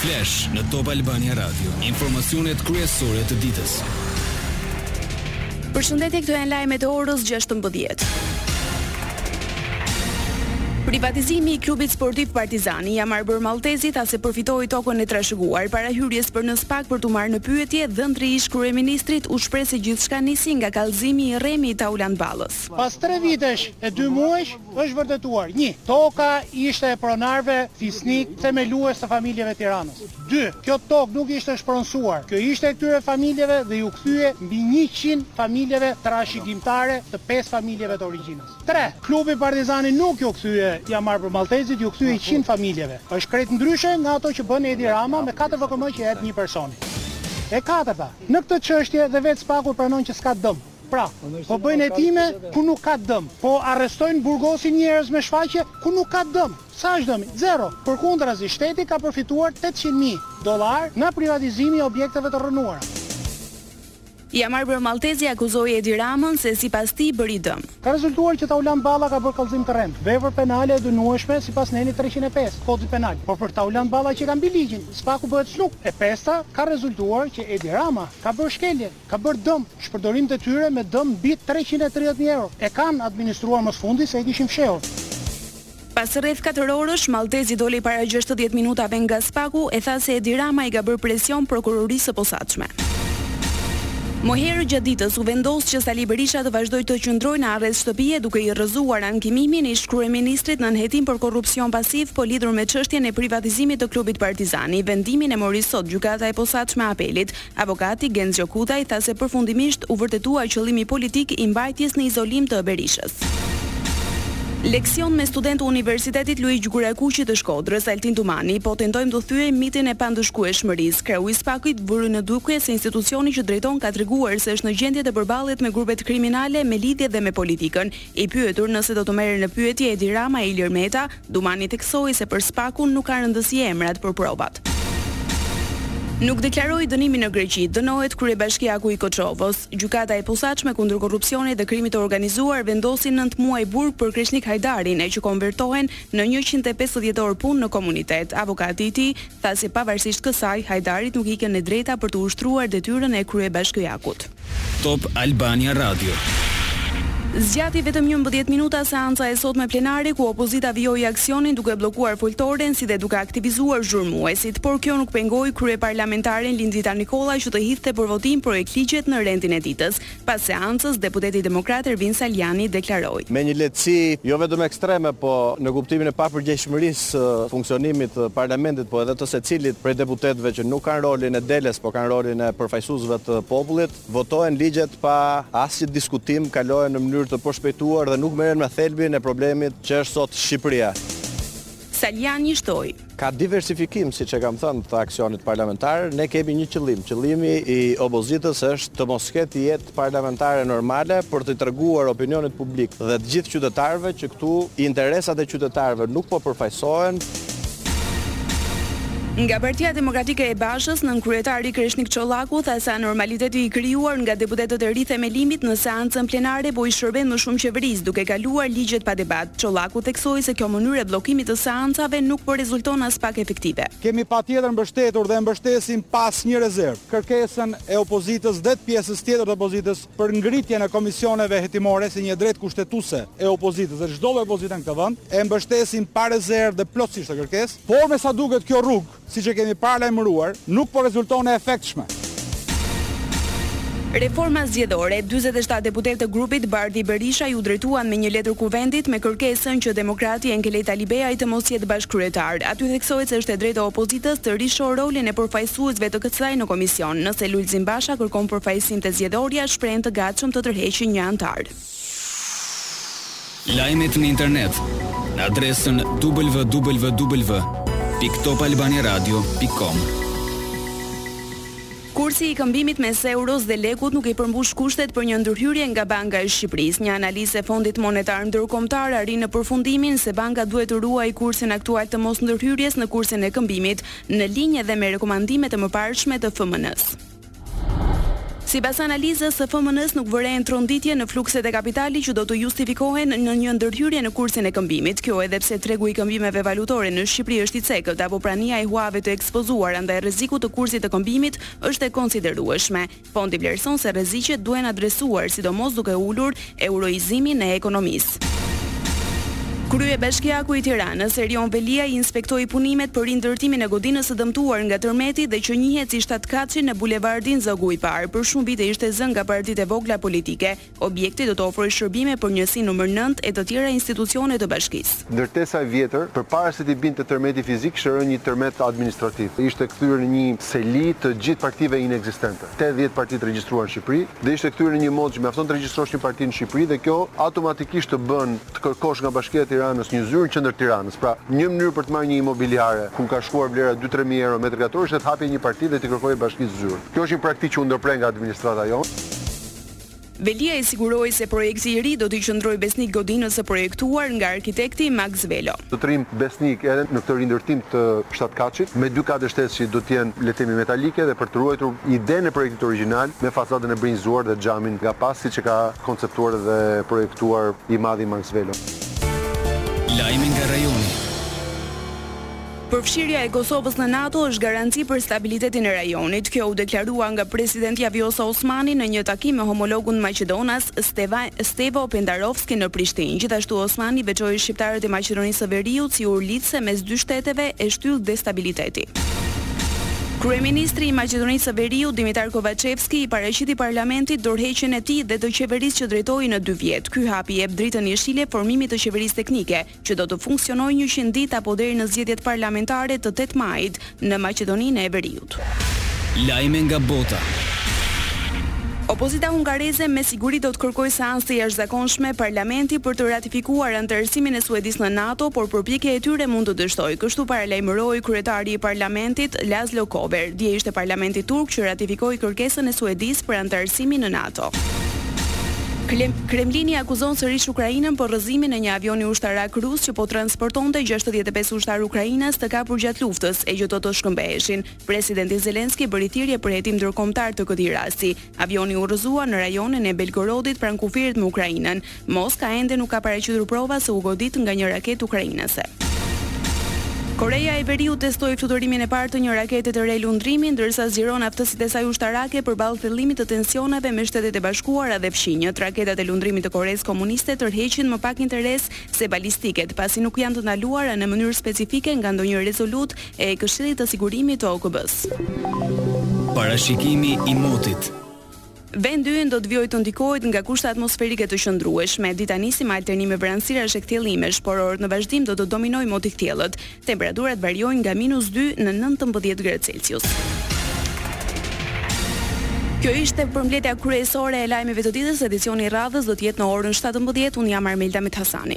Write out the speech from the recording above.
Flash në Top Albania Radio, informacionet kryesore të ditës. Përshëndetje, këto janë lajmet e orës 16. Privatizimi i klubit sportiv Partizani Jamarbër Malltezi tha se përfitoi tokën e trashëguar para hyrjes për në SPAK për t'u marrë në pyetje dhëndri i ish kryeministrit u shpreh se gjithçka nisi nga kallëzimi i rremi i Taulant Ballës. Pas 3 vitesh e 2 muajsh, Është vërtetuar, një, toka ishte e pronarëve fisnikë themelues të familjeve të Tiranës. Dy, kjo tokë nuk ishte shpronësuar, kjo ishte e këtyre familjeve dhe iu kthye mbi njëqind familjeve trashëgimtare të pesë familjeve të origjinës. Tre, klubi Partizani nuk iu kthye Jamarbër Malltezit, iu kthye qind familjeve. Është krejt ndryshe nga ato që bën Edi Rama me katër VKM që ia jep një personi. E katërta, në këtë çështje dhe vetë SPAK-u e pranon që s'ka dëm. Pra, po bëjnë hetime ku nuk ka dëm, po arrestojnë, burgosin njerëz me shfaqje ku nuk ka dëm. Sa është dëmi? Zero. Përkundrazi, shteti ka përfituar tetëqind mijë dollarë nga privatizimi i objekteve të rrënuara. Jamarbër Malltezi akuzoi Edi Ramën se sipas tij bëri dëm. Ka rezultuar që Taulant Balla ka bërë kallëzim të rremë, vepër penale e dënueshme sipas nenit treqind e pesë të Kodit Penal. Por për Taulant Balla që ka mbi ligjin, SPAK-u bëhet snuk. E pesta, ka rezultuar që Edi Rama ka bërë shkelje. ka bërë dëm shpërdorim detyre me dëm mbi treqind e tridhjetë mijë euro. E kanë administruar më së fundi se e kishin fshehur. Pas rreth katër orësh, Malltezi doli para gjashtëdhjetë minutave nga SPAK-u e tha se Edi Rama i ka bërë presion Prokurorisë së Posaçme. Më herët gjatë ditës u vendos që Sali Berisha të vazhdojë të qëndrojë në arrest shtëpie duke i rrëzuar ankimimin ish-kryeministrit nën hetim për korrupsion pasiv po lidhur me çështjen e privatizimit të klubit Partizani. Vendimin e mori sot Gjykata e Posaçme e Apelit. Avokati Genc Gjokutaj tha se përfundimisht u vërtetua qëllimi politik i mbajtjes në izolim të Berishës. Leksion me studentë të Universitetit Luigj Gurakuqi të Shkodrës, Altin Dumani, Po tentojmë të thyejmë mitin e pandëshkueshmërisë. Kreu i SPAK-ut vuri në dukje se institucioni që drejton ka treguar se është në gjendje të përballet me grupet kriminale me lidhje dhe me politikën. I pyetur nëse do të merren në pyetje Edi Rama e Ilir Meta, Dumani theksoi se për SPAK-un nuk kanë rëndësi emrat, por provat. Nuk deklaroi dënimin në Greqi, dënohet kryebashkiaku i Kuçovës. Gjykata e Posaçme kundër Korrupsionit dhe Krimit të Organizuar vendosi nëntë muaj burg për Kreshnik Hajdarin e që konvertohen në njëqind e pesëdhjetë orë punë në komunitet. Avokati i tij tha se pavarësisht kësaj, Hajdarit nuk i hiqet e drejta për të ushtruar detyrën e kryebashkiakut. Top Albania Radio. Zgjati vetëm njëmbëdhjetë minuta seanca e sotme plenare ku opozita vijoi aksionin duke bllokuar foltoren si dhe duke aktivizuar zhurmuesit, por kjo nuk pengoi kryeparlamentaren Lindita Nikolla që të hidhte për votim projektligjet në rendin e ditës. Pas seancës, deputeti demokrat Ervin Salianji deklaroi. Me një lehtësi jo vetëm ekstreme, po në kuptimin e papërgjegjshmërisë së funksionimit të parlamentit, po edhe të secilit prej deputetëve që nuk kanë rolin e deles, por kanë rolin e përfaqësuesve të popullit, votohen ligjet pa asnjë diskutim, kalohen në mënyrë të përshpejtuar dhe nuk merren me thelbin e problemit që ka sot Shqipëria. Salianji shtoi. Ka diversifikim, siç e kam thënë, të aksionit parlamentar. Ne kemi një qëllim. Qëllimi i opozitës është të mos ketë jetë parlamentare normale për t'i treguar opinionit publik dhe të gjithë qytetarëve që këtu interesat e qytetarëve nuk po përfaqësohen. Nga Partia Demokratike e Bashës, nënkryetari Kreshnik Çollaku tha se anormaliteti i krijuar nga deputetët e rithemelimit në seancën plenare po i shërben më shumë qeverisë duke kaluar ligjet pa debat. Çollaku theksoi se kjo mënyrë e bllokimit të seancave nuk po rezulton aspak efektive. Kemi patjetër mbështetur dhe e mbështesim pa asnjë rezervë kërkesën e opozitës dhe të pjesës tjetër të opozitës për ngritjen e komisioneve hetimore si një e drejtë kushtetuese e opozitës dhe çdo lloj opozite në këtë vend, e mbështesim pa rezervë dhe plotësisht këtë kërkesë, por me sa duket kjo rrugë, siç e kemi paralajmëruar, nuk po rezulton e efektshme. Reforma Zgjedhore, njëzet e shtatë deputetë të grupit Bardhi Berisha iu drejtuan me një letër Kuvendit me kërkesën që demokrati Enkelejd Alibeaj të mos jetë bashkëkryetar. Aty theksohet se është e drejtë e opozitës, të rishohë rolin e përfaqësuesve të saj në Komision, nëse Lulzim Basha kërkon përfaqësim te zgjedhorja, shprehen të gatshëm të tërheqin një anëtar. Lajmet në internet në adresën www. Pikë Top Albania Radio Pikë Com. Kursi i këmbimit mes euros dhe lekut nuk i përmbush kushtet për një ndërhyrje nga Banka e Shqipërisë. Një analizë e Fondit Monetar Ndërkombëtar arrin në përfundimin se banka duhet të ruajë kursin aktual të mosndërhyrjes në kursin e këmbimit, në linjë edhe me rekomandimet e mëparshme të FMN-së. Sipas analizës së FMN-së nuk vërehen tronditje në flukset e kapitalit që do të justifikonin një ndërhyrje në kursin e këmbimit. Kjo edhe pse tregu i këmbimeve valutore në Shqipëri është i cekët, apo prania e huave të ekspozuara ndaj rrezikut të kursit të këmbimit është e konsiderueshme. Fondi vlerëson se rreziqet duhen adresuar, sidomos duke ulur euroizimin e ekonomisë. Kryebashkiaku i Tiranës, Erion Veliaj inspektoi punimet për rindërtimin e godinës së dëmtuar nga tërmeti dhe që njihet si shtatëkatëshi në bulevardin Zogu i Parë, për shumë vite ishte zënë nga partitë e vogla politike. Objekti do të ofrojë shërbime për njësinë numër nëntë e të tjera institucione të bashkisë. Ndërtesa e vjetër, përpara se t'i binte tërmeti fizik, kishte rënë një tërmet administrativ. Ishte kthyer në një seli të gjithë partive inekzistente. Tetëdhjetë parti të regjistruara në Shqipëri dhe ishte kthyer në një modë që mjafton të regjistrosh një parti në Shqipëri dhe kjo automatikisht të bën të kërkosh nga Bashkia e Tiranës një zyrë në qendër të Tiranës. Pra, një mënyrë për të marrë një imobiliare ku ka shkuar vlera dy tre mijë euro metër katror ishte të hapje një parti dhe t'i kërkoje bashkisë zyrë. Kjo është një praktikë që u ndërpre nga administrata jonë. Veliaj siguroi se projekti i ri do t'i qëndrojë besnik godinës së projektuar nga arkitekti Maks Velo. Do të rrimë besnik edhe në këtë rindërtim të shtatkatshit, me dy kate shtesë që do të jenë le të themi metalike dhe për të ruajtur idenë e projektit origjinal me fasadën e brinjëzuar dhe xhamin nga pas siç e ka konceptuar dhe projektuar i madhi Maks Velo. Lajme nga rajoni. Përfshirja e Kosovës në NATO është garanci për stabilitetin e rajonit. Kjo u deklarua nga presidentja Vjosa Osmani në një takim me homologun maqedonas, Steva, Stevo Pendarovski në Prishtinë. Gjithashtu Osmani veçoi shqiptarët e Maqedonisë së Veriut si urë lidhëse mes dy shteteve e shtyllë stabiliteti. Kryeministri i Maqedonisë së Veriut, Dimitar Kovaçevski, i paraqiti parlamentit dorëheqjen e tij dhe të qeverisë që drejtoi në dy vjet. Ky hap i jep dritën jeshile formimit të qeverisë teknike, që do të funksionojë njëqind ditë apo deri në zgjedhjet parlamentare të tetë majit në Maqedoninë e Veriut. Lajme nga bota. Opozita hungareze me siguri do të kërkojë seancë të jashtëzakonshme parlamenti për të ratifikuar anëtarësimin e Suedisë në NATO, por përpjekja e tyre mund të dështojë, kështu paralajmëroi kryetari i parlamentit, Laszlo Kover. Dje ishte parlamenti turk që ratifikoi kërkesën e Suedisë për anëtarësimin në NATO. Kremlini akuzon sërish Ukrainën për rrëzimin e një avioni ushtarak rus që po transportonte gjashtëdhjetë e pesë ushtarë ukrainas të kapur gjatë luftës e që do të shkëmbeheshin. Presidenti Zelensky bëri thirrje për hetim ndërkombëtar të këtij rasti. Avioni u rrëzua në rajonin e Belgorodit pranë kufirit me Ukrainën. Moska ende nuk ka paraqitur prova se u godit nga një raketë ukrainase. Koreja e Veriut testoi fluturimin e parë të një rakete të re lundrimi, ndërsa zgjeron aftësitë e saj ushtarake përballë thellimit të tensioneve me Shtetet e Bashkuara dhe fqinjët. Raketat e lundrimit të Koresë Komuniste tërheqin më pak interes se balistiket, pasi nuk janë të ndaluara në mënyrë specifike nga ndonjë rezolutë e Këshillit të Sigurimit të OKB-së. Parashikimi i motit. Vendi ynë do të vijojë të ndikohet nga kushte atmosferike të qëndrueshme. Dita nisi me alternime vranësirash e kthjellimesh, por orët në vazhdim do të dominojë moti i kthjellët. Temperaturat variojnë nga minus dy në nëntëmbëdhjetë gradë celsius. Kjo ishte përmbledhja kryesore e lajmeve të ditës, edicioni i radhës do të jetë në orën shtatëmbëdhjetë, unë jam Armelda Mithasani.